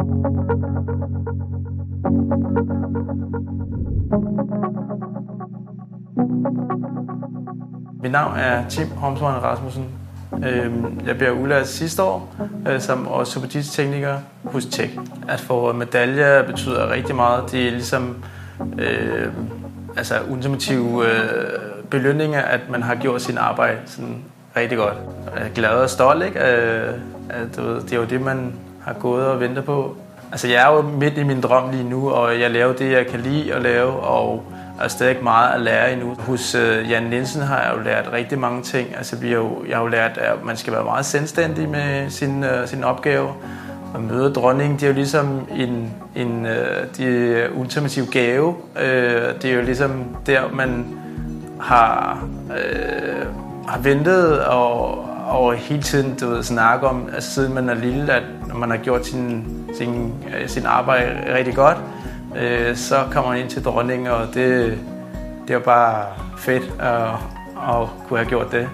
Mit navn er Tim Homsmann Rasmussen. Øhm, jeg bliver udlært sidste år øh, som også tekniker hos Tech. At få medalje betyder rigtig meget. Det er ligesom øh, altså ultimative øh, belønninger, at man har gjort sin arbejde sådan rigtig godt. Jeg er glad og stolt, ikke? Øh, at, du ved, det er jo det, man har gået og ventet på. Altså, jeg er jo midt i min drøm lige nu, og jeg laver det, jeg kan lide at lave, og er stadig meget at lære endnu. Hos øh, Jan Nielsen har jeg jo lært rigtig mange ting. Altså, vi har jo, jeg har jo lært, at man skal være meget selvstændig med sin, uh, sin opgave. At møde dronningen, det er jo ligesom en, en uh, de ultimative gave. Uh, det er jo ligesom der, man har, uh, har ventet og, og hele tiden du ved, snakke om, altså, siden man er lille, at når man har gjort sin, sin, øh, sin arbejde rigtig godt, øh, så kommer man ind til dronningen, og det, det er bare fedt at, at kunne have gjort det.